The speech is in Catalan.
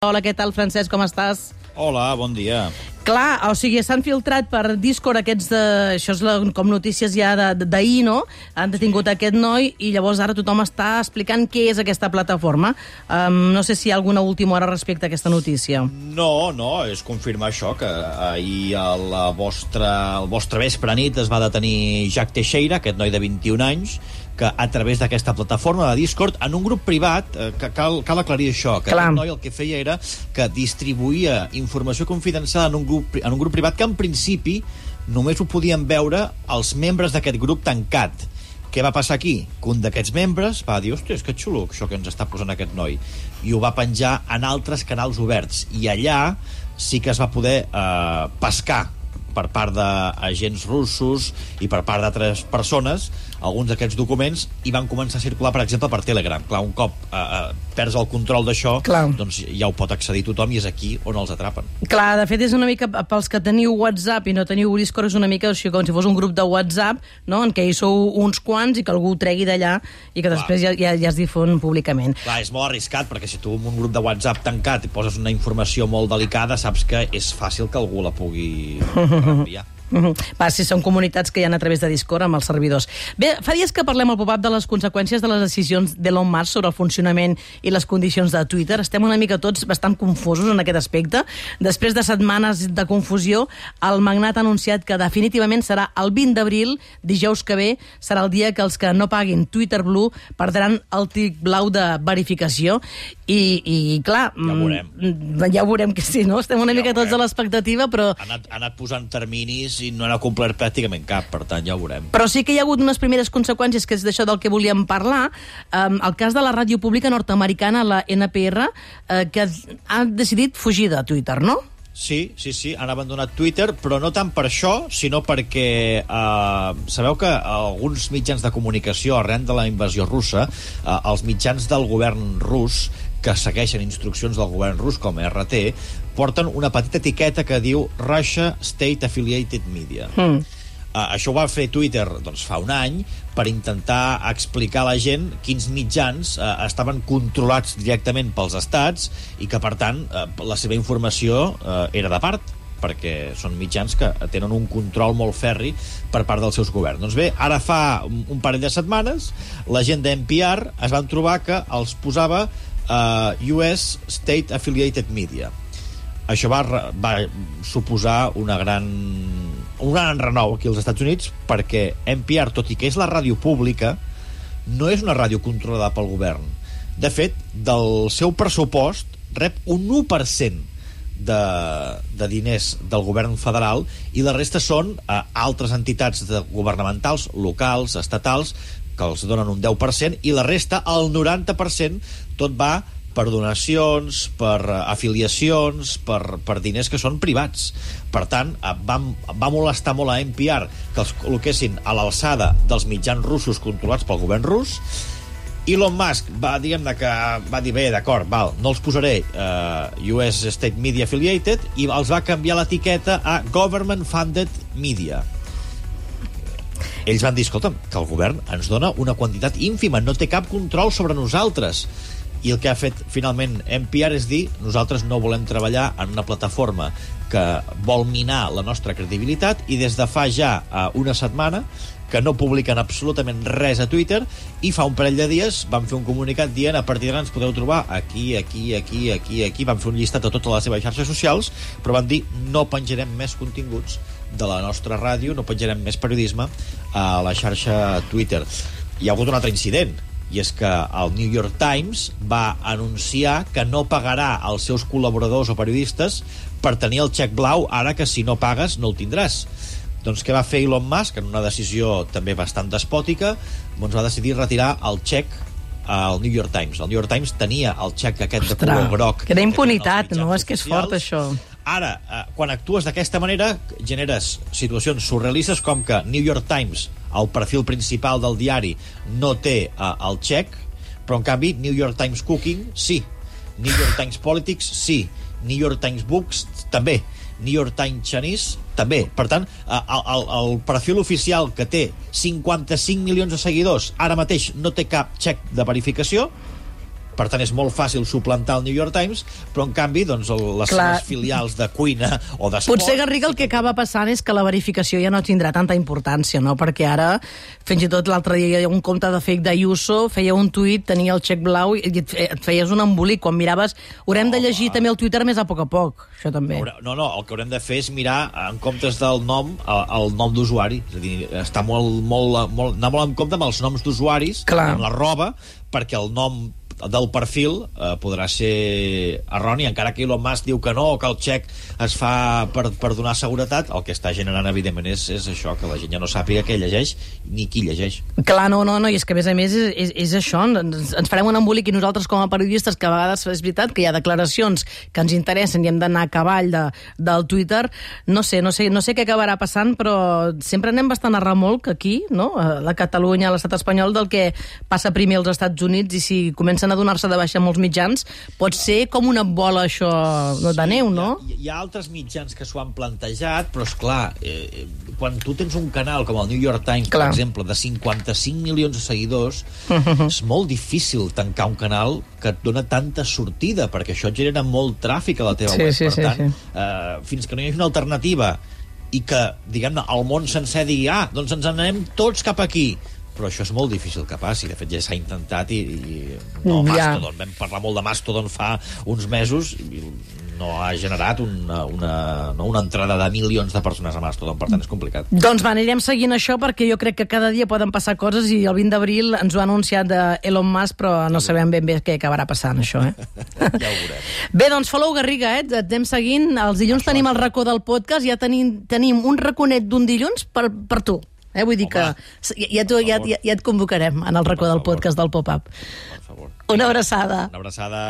Hola, què tal, Francesc, com estàs? Hola, bon dia. Clar, o sigui, s'han filtrat per Discord aquests de... Això és la, com notícies ja de- d'ahir, no? Han detingut aquest noi i llavors ara tothom està explicant què és aquesta plataforma. Um, no sé si hi ha alguna última hora respecte a aquesta notícia. No, no, és confirmar això, que ahir a la vostra, al vostre vespre nit es va detenir Jack Teixeira, aquest noi de 21 anys, que a través d'aquesta plataforma de Discord, en un grup privat, eh, que cal, cal aclarir això, que Clar. aquest noi el que feia era que distribuïa informació confidencial en un grup, en un grup privat que en principi només ho podien veure els membres d'aquest grup tancat. Què va passar aquí? Que un d'aquests membres va dir, ostres, que xulo això que ens està posant aquest noi. I ho va penjar en altres canals oberts. I allà sí que es va poder eh, pescar per part d'agents russos i per part d'altres persones alguns d'aquests documents i van començar a circular, per exemple, per Telegram. Clar, un cop eh, eh, perds el control d'això, doncs ja ho pot accedir tothom i és aquí on els atrapen. Clar, de fet és una mica, pels que teniu WhatsApp i no teniu Discord, és una mica així com si fos un grup de WhatsApp, no?, en què hi sou uns quants i que algú ho tregui d'allà i que Clar. després ja, ja, ja es difon públicament. Clar, és molt arriscat, perquè si tu en un grup de WhatsApp tancat i poses una informació molt delicada, saps que és fàcil que algú la pugui Yeah. Enviar. Mhm. Va, si són comunitats que hi ha a través de Discord amb els servidors. Bé, fa dies que parlem al pop-up de les conseqüències de les decisions d'Elon Musk sobre el funcionament i les condicions de Twitter. Estem una mica tots bastant confosos en aquest aspecte. Després de setmanes de confusió, el magnat ha anunciat que definitivament serà el 20 d'abril, dijous que ve, serà el dia que els que no paguin Twitter Blue perdran el tic blau de verificació. I, i clar... Ja ho veurem. mm, Ja ho veurem que sí, no? Estem una Ja mica tots a veurem. l'expectativa, però Ha anat, ha anat posant terminis i no n'ha complert pràcticament cap, per tant ja ho veurem. Però sí que hi ha hagut unes primeres conseqüències, que és d'això del que volíem parlar. Um, el cas de la ràdio pública nord-americana, la NPR, uh, que ha decidit fugir de Twitter, no? Sí, sí, sí, han abandonat Twitter, però no tant per això, sinó perquè eh, sabeu que alguns mitjans de comunicació arran de la invasió russa, eh, els mitjans del govern rus que segueixen instruccions del govern rus com RT, porten una petita etiqueta que diu Russia State Affiliated Media. Mm. Uh, això ho va fer Twitter doncs, fa un any per intentar explicar a la gent quins mitjans uh, estaven controlats directament pels estats i que, per tant, uh, la seva informació uh, era de part perquè són mitjans que tenen un control molt ferri per part dels seus governs. Doncs bé, ara fa un un parell de setmanes la gent d'NPR es van trobar que els posava uh, US State Affiliated Media això va, va suposar una gran, un gran renou aquí als Estats Units perquè NPR, tot i que és la ràdio pública, no és una ràdio controlada pel govern. De fet, del seu pressupost rep un 1% de, de diners del govern federal i la resta són eh, altres entitats governamentals, locals, estatals, que els donen un 10%, i la resta, el 90%, tot va per donacions, per eh, afiliacions, per, per diners que són privats. Per tant, eh, va, va molestar molt a NPR que els col·loquessin a l'alçada dels mitjans russos controlats pel govern rus, Elon Musk va, diguem-ne que va dir, bé, d'acord, val, no els posaré uh, US State Media Affiliated i els va canviar l'etiqueta a Government Funded Media. Ells van dir, escolta'm, que el govern ens dona una quantitat ínfima, no té cap control sobre nosaltres. I el que ha fet finalment NPR és dir nosaltres no volem treballar en una plataforma que vol minar la nostra credibilitat i des de fa ja uh, una setmana que no publiquen absolutament res a Twitter i fa un parell de dies van fer un comunicat dient a partir d'ara ens podeu trobar aquí, aquí, aquí, aquí, aquí van fer un llistat de totes les seves xarxes socials però van dir no penjarem més continguts de la nostra ràdio, no penjarem més periodisme a la xarxa Twitter hi ha hagut un altre incident i és que el New York Times va anunciar que no pagarà als seus col·laboradors o periodistes per tenir el xec blau ara que si no pagues no el tindràs doncs què va fer Elon Musk en una decisió també bastant despòtica doncs va decidir retirar el xec al New York Times. El New York Times tenia el xec aquest de Ostres, color groc. que era tenien impunitat, no? És que és fort, això. Ara, eh, quan actues d'aquesta manera, generes situacions surrealistes com que New York Times, el perfil principal del diari, no té eh, el xec, però en canvi New York Times Cooking sí, New York Times Politics sí, New York Times Books també, New York Times Chinese també. Per tant, eh, el, el, el perfil oficial que té 55 milions de seguidors ara mateix no té cap xec de verificació, per tant és molt fàcil suplantar el New York Times, però en canvi doncs, el, les Clar. seves filials de cuina o d'esport... Potser, Garriga, el que acaba passant és que la verificació ja no tindrà tanta importància, no? Perquè ara, fins i tot l'altre dia, hi ha un compte de fake d'Ayuso, feia un tuit, tenia el xec blau i et et feies un embolic. Quan miraves, haurem de llegir també el Twitter més a poc a poc, això també. No, no, el que haurem de fer és mirar en comptes del nom, el, el nom d'usuari. És a dir, està molt, molt, molt, anar molt en compte amb els noms d'usuaris, amb la roba, perquè el nom del perfil eh, podrà ser erroni, encara que Elon Musk diu que no, que el xec es fa per, per donar seguretat, el que està generant, evidentment, és, és això, que la gent ja no sàpiga què llegeix ni qui llegeix. Clar, no, no, no, i és que a més a més és, és, és això, ens, ens farem un embolic i nosaltres com a periodistes, que a vegades és veritat que hi ha declaracions que ens interessen i hem d'anar a cavall de, del Twitter, no sé, no sé, no sé què acabarà passant, però sempre anem bastant a remolc aquí, no?, a la Catalunya, a l'estat espanyol, del que passa primer als Estats Units i si comencen a donar-se de baixa molts mitjans, pot ser com una bola això de neu, no? Hi ha, hi ha altres mitjans que s'ho han plantejat, però és clar, eh, quan tu tens un canal com el New York Times, Clar. per exemple, de 55 milions de seguidors, és molt difícil tancar un canal que et dona tanta sortida, perquè això genera molt tràfic a la teva Sí, web. sí, per sí, tant, sí. Eh, fins que no hi hagi una alternativa i que, diguem-ne, el món sencer digui ah, doncs ens anem tots cap aquí però això és molt difícil que passi. De fet, ja s'ha intentat i, i no, Ja. Mastodon. Vam parlar molt de Mastodon fa uns mesos i no ha generat una, una, no, una entrada de milions de persones a Mastodon, per tant és complicat. Doncs va, anirem seguint això perquè jo crec que cada dia poden passar coses i el 20 d'abril ens ho ha anunciat de Elon Musk, però no sabem ben bé què acabarà passant, això, eh? Ja ho veurem. Bé, doncs follow Garriga, eh? Et anem seguint. Els dilluns tenim el racó del podcast, ja tenim, tenim un raconet d'un dilluns per, per tu. Eh? Vull dir Home, que ja, ja, tu, ja, ja, ja et convocarem en el racó del podcast del Pop-Up. Una abraçada. Una abraçada.